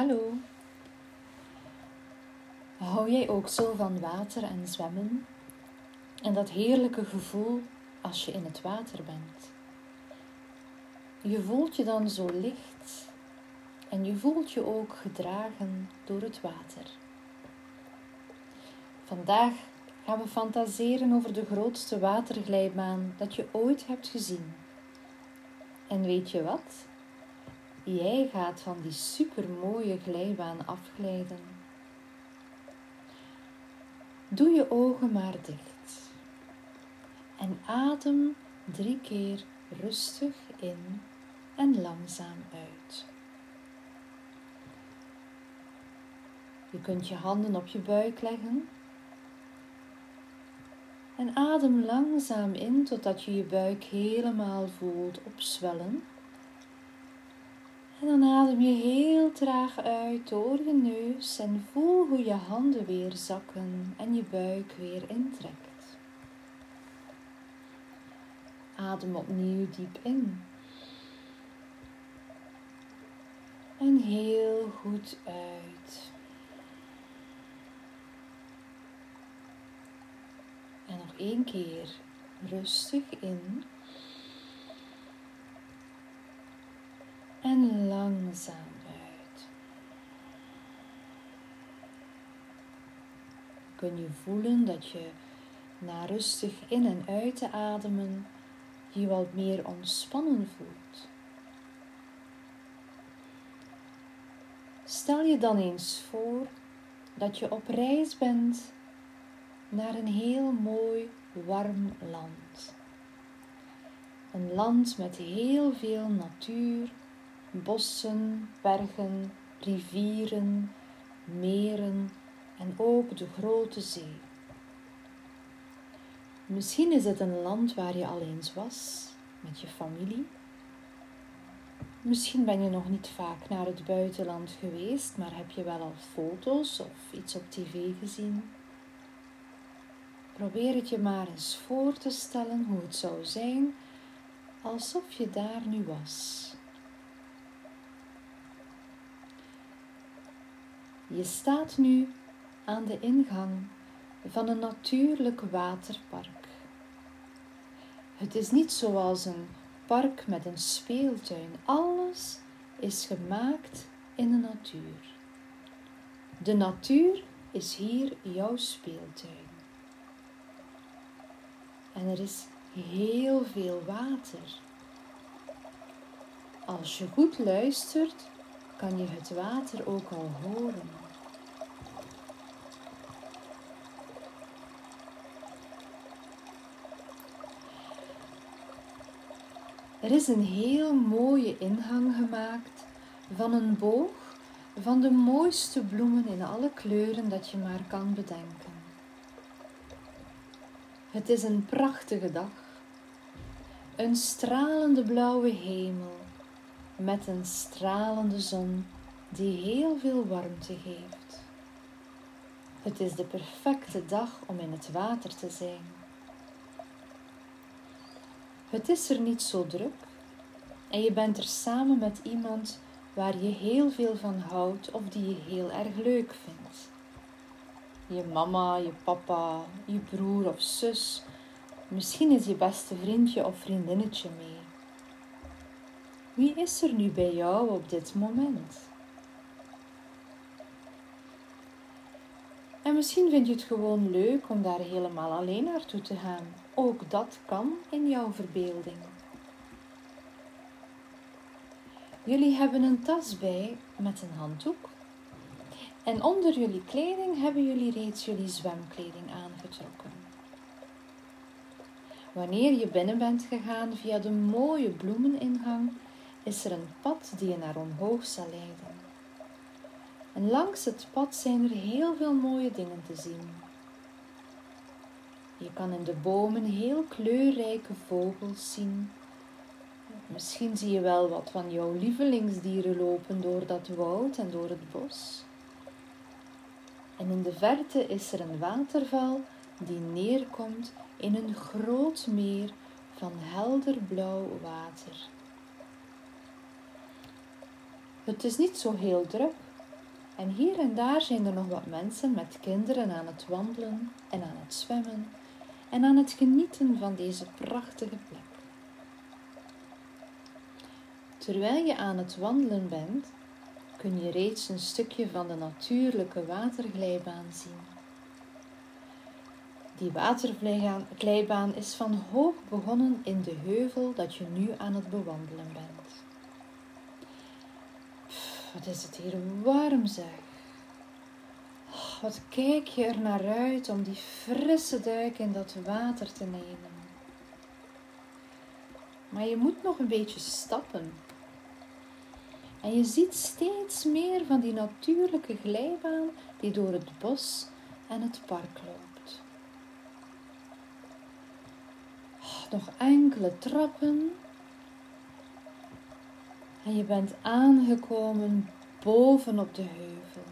Hallo. Hou jij ook zo van water en zwemmen? En dat heerlijke gevoel als je in het water bent. Je voelt je dan zo licht en je voelt je ook gedragen door het water. Vandaag gaan we fantaseren over de grootste waterglijbaan dat je ooit hebt gezien. En weet je wat? Jij gaat van die supermooie glijbaan afglijden. Doe je ogen maar dicht en adem drie keer rustig in en langzaam uit. Je kunt je handen op je buik leggen en adem langzaam in totdat je je buik helemaal voelt opzwellen. Dan adem je heel traag uit door je neus en voel hoe je handen weer zakken en je buik weer intrekt. Adem opnieuw diep in. En heel goed uit. En nog één keer rustig in. En langzaam uit. Kun je voelen dat je na rustig in en uit te ademen je wat meer ontspannen voelt. Stel je dan eens voor dat je op reis bent naar een heel mooi warm land. Een land met heel veel natuur, bossen, bergen, rivieren, meren en ook de grote zee. Misschien is het een land waar je al eens was met je familie. Misschien ben je nog niet vaak naar het buitenland geweest, maar heb je wel al foto's of iets op tv gezien. Probeer het je maar eens voor te stellen hoe het zou zijn alsof je daar nu was. Je staat nu aan de ingang van een natuurlijk waterpark. Het is niet zoals een park met een speeltuin. Alles is gemaakt in de natuur. De natuur is hier jouw speeltuin. En er is heel veel water. Als je goed luistert, kan je het water ook al horen. Er is een heel mooie ingang gemaakt van een boog van de mooiste bloemen in alle kleuren dat je maar kan bedenken. Het is een prachtige dag, een stralende blauwe hemel met een stralende zon die heel veel warmte geeft. Het is de perfecte dag om in het water te zijn. Het is er niet zo druk en je bent er samen met iemand waar je heel veel van houdt of die je heel erg leuk vindt. Je mama, je papa, je broer of zus, misschien is je beste vriendje of vriendinnetje mee. Wie is er nu bij jou op dit moment? En misschien vind je het gewoon leuk om daar helemaal alleen naartoe te gaan. Ook dat kan in jouw verbeelding. Jullie hebben een tas bij met een handdoek. En onder jullie kleding hebben jullie reeds jullie zwemkleding aangetrokken. Wanneer je binnen bent gegaan via de mooie bloemeningang, is er een pad die je naar omhoog zal leiden. En langs het pad zijn er heel veel mooie dingen te zien. Je kan in de bomen heel kleurrijke vogels zien. Misschien zie je wel wat van jouw lievelingsdieren lopen door dat woud en door het bos. En in de verte is er een waterval die neerkomt in een groot meer van helder blauw water. Het is niet zo heel druk, En hier en daar zijn er nog wat mensen met kinderen aan het wandelen en aan het zwemmen en aan het genieten van deze prachtige plek. Terwijl je aan het wandelen bent, kun je reeds een stukje van de natuurlijke waterglijbaan zien. Die waterglijbaan is van hoog begonnen in de heuvel dat je nu aan het bewandelen bent. wat is het hier warm zeg. Wat kijk je er naar uit om die frisse duik in dat water te nemen. Maar je moet nog een beetje stappen en je ziet steeds meer van die natuurlijke glijbaan die door het bos en het park loopt. Oh, nog enkele trappen. En je bent aangekomen boven op de heuvel.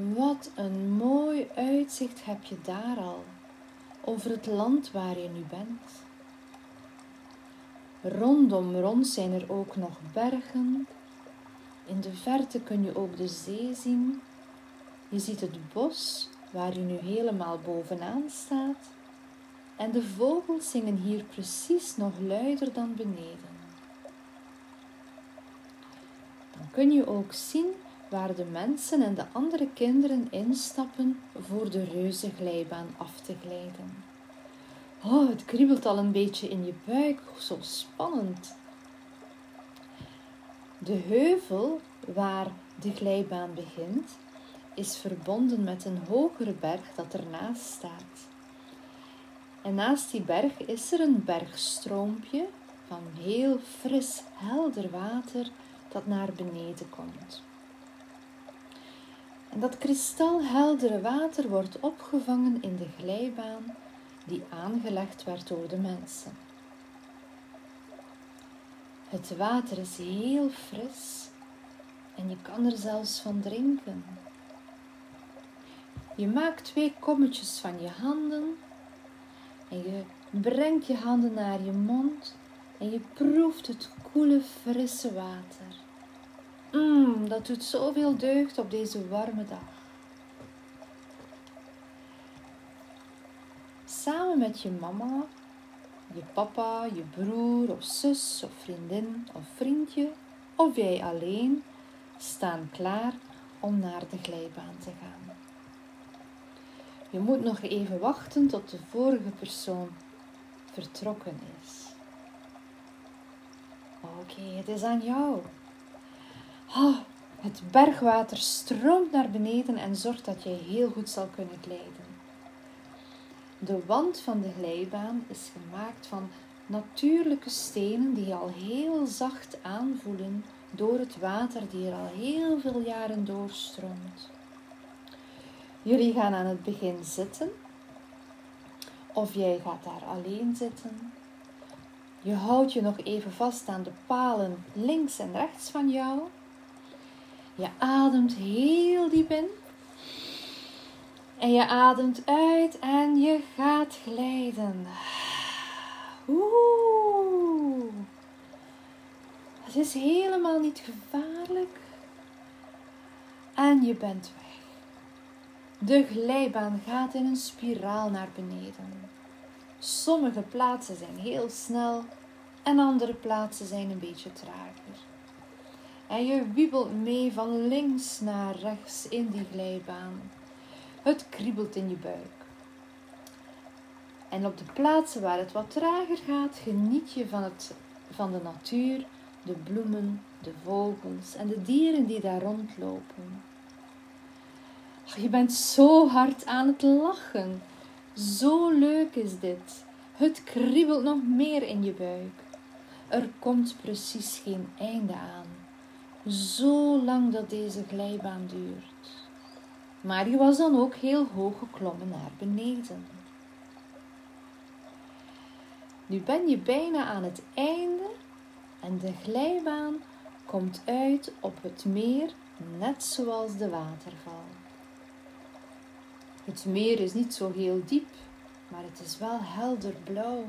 Wat een mooi uitzicht heb je daar al over het land waar je nu bent. Rondom rond zijn er ook nog bergen. In de verte kun je ook de zee zien. Je ziet het bos waar je nu helemaal bovenaan staat. En de vogels zingen hier precies nog luider dan beneden. Dan kun je ook zien waar de mensen en de andere kinderen instappen voor de reuze glijbaan af te glijden. Oh, het kriebelt al een beetje in je buik. Zo spannend. De heuvel waar de glijbaan begint, is verbonden met een hogere berg dat ernaast staat. En naast die berg is er een bergstroompje van heel fris, helder water dat naar beneden komt. En dat kristalheldere water wordt opgevangen in de glijbaan die aangelegd werd door de mensen. Het water is heel fris en je kan er zelfs van drinken. Je maakt twee kommetjes van je handen en je brengt je handen naar je mond en je proeft het koele, frisse water. Mmm, dat doet zoveel deugd op deze warme dag. samen met je mama, je papa, je broer of zus of vriendin of vriendje of jij alleen staan klaar om naar de glijbaan te gaan. Je moet nog even wachten tot de vorige persoon vertrokken is. Oké, het is aan jou. Oh, het bergwater stroomt naar beneden en zorgt dat je heel goed zal kunnen glijden. De wand van de glijbaan is gemaakt van natuurlijke stenen die al heel zacht aanvoelen door het water die er al heel veel jaren doorstroomt. Jullie gaan aan het begin zitten, of jij gaat daar alleen zitten. Je houdt je nog even vast aan de palen links en rechts van jou. Je ademt heel diep in en je ademt uit en je gaat glijden. Oeh. Het is helemaal niet gevaarlijk. En je bent weg. De glijbaan gaat in een spiraal naar beneden. Sommige plaatsen zijn heel snel en andere plaatsen zijn een beetje trager. En je wiebelt mee van links naar rechts in die glijbaan. Het kriebelt in je buik. En op de plaatsen waar het wat trager gaat, geniet je van, het, van de natuur, de bloemen, de vogels en de dieren die daar rondlopen. je bent zo hard aan het lachen. Zo leuk is dit. Het kriebelt nog meer in je buik. Er komt precies geen einde aan. Zo lang dat deze glijbaan duurt. Maar die was dan ook heel hoog geklommen naar beneden. Nu ben je bijna aan het einde en de glijbaan komt uit op het meer, net zoals de waterval. Het meer is niet zo heel diep, maar het is wel helder blauw.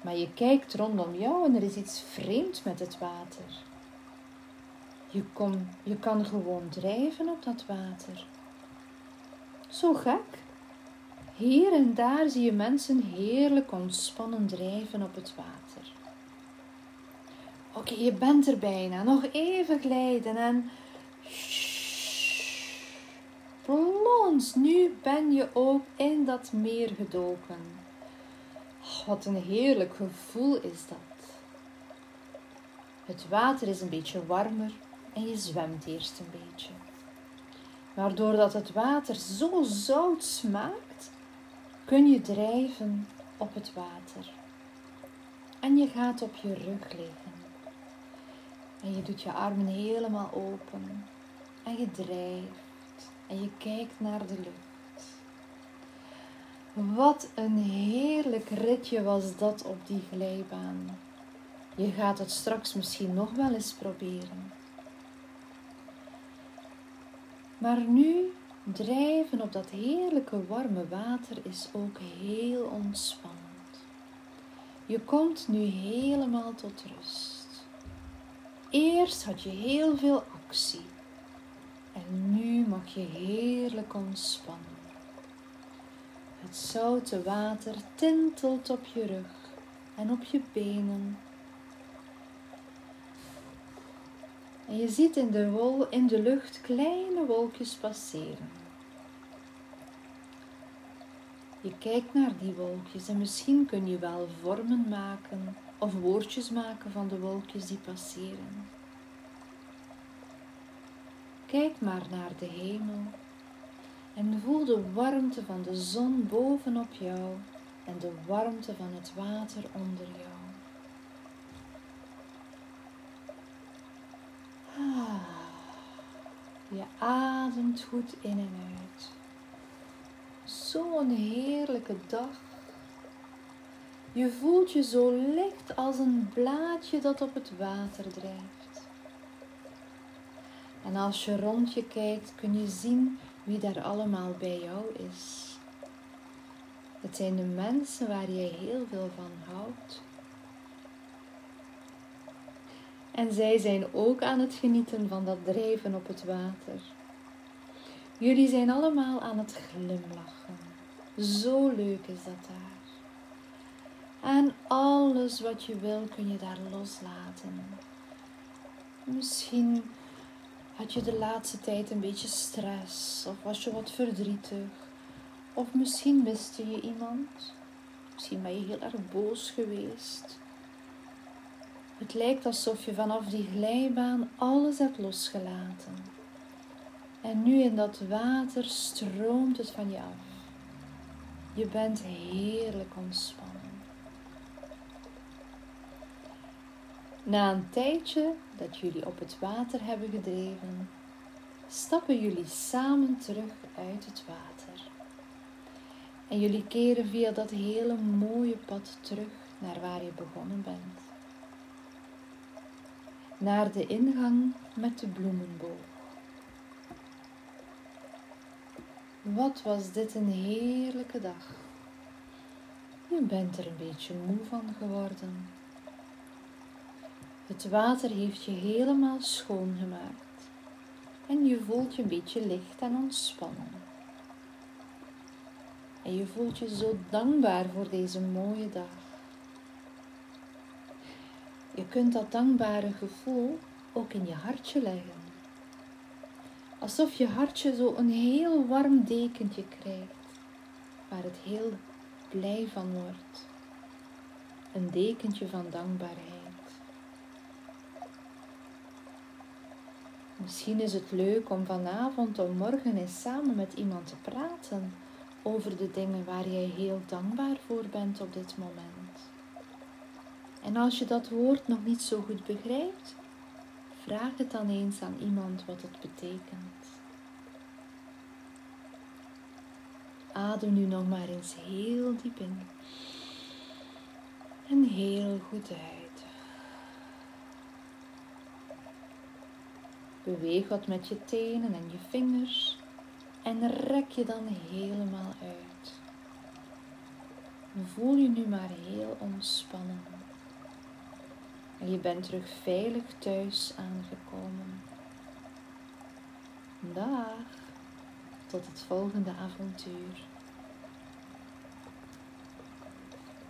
Maar je kijkt rondom jou en er is iets vreemds met het water. Je, kom, je kan gewoon drijven op dat water. Zo gek. Hier en daar zie je mensen heerlijk ontspannen drijven op het water. Oké, je bent er bijna. Nog even glijden en. Plons, nu ben je ook in dat meer gedoken. Oh, wat een heerlijk gevoel is dat. Het water is een beetje warmer en je zwemt eerst een beetje. Maar doordat het water zo zout smaakt, kun je drijven op het water. En je gaat op je rug liggen. En je doet je armen helemaal open. En je drijft. En je kijkt naar de lucht. Wat een heerlijk ritje was dat op die glijbaan. Je gaat het straks misschien nog wel eens proberen. Maar nu drijven op dat heerlijke warme water is ook heel ontspannend. Je komt nu helemaal tot rust. Eerst had je heel veel actie en nu mag je heerlijk ontspannen. Het zoute water tintelt op je rug en op je benen En je ziet in de, wol, in de lucht kleine wolkjes passeren. Je kijkt naar die wolkjes en misschien kun je wel vormen maken of woordjes maken van de wolkjes die passeren. Kijk maar naar de hemel en voel de warmte van de zon bovenop jou en de warmte van het water onder jou. Je ademt goed in en uit. Zo'n heerlijke dag. Je voelt je zo licht als een blaadje dat op het water drijft. En als je rond je kijkt, kun je zien wie daar allemaal bij jou is. Het zijn de mensen waar je heel veel van houdt. En zij zijn ook aan het genieten van dat drijven op het water. Jullie zijn allemaal aan het glimlachen. Zo leuk is dat daar. En alles wat je wil kun je daar loslaten. Misschien had je de laatste tijd een beetje stress of was je wat verdrietig. Of misschien miste je iemand. Misschien ben je heel erg boos geweest. Het lijkt alsof je vanaf die glijbaan alles hebt losgelaten. En nu in dat water stroomt het van je af. Je bent heerlijk ontspannen. Na een tijdje dat jullie op het water hebben gedreven, stappen jullie samen terug uit het water. En jullie keren via dat hele mooie pad terug naar waar je begonnen bent naar de ingang met de bloemenboog. Wat was dit een heerlijke dag. Je bent er een beetje moe van geworden. Het water heeft je helemaal schoongemaakt en je voelt je een beetje licht en ontspannen. En je voelt je zo dankbaar voor deze mooie dag. Je kunt dat dankbare gevoel ook in je hartje leggen. Alsof je hartje zo een heel warm dekentje krijgt, waar het heel blij van wordt. Een dekentje van dankbaarheid. Misschien is het leuk om vanavond of morgen eens samen met iemand te praten over de dingen waar jij heel dankbaar voor bent op dit moment. En als je dat woord nog niet zo goed begrijpt, vraag het dan eens aan iemand wat het betekent. Adem nu nog maar eens heel diep in en heel goed uit. Beweeg wat met je tenen en je vingers en rek je dan helemaal uit. Voel je nu maar heel ontspannen. Je bent terug veilig thuis aangekomen. Dag, tot het volgende avontuur.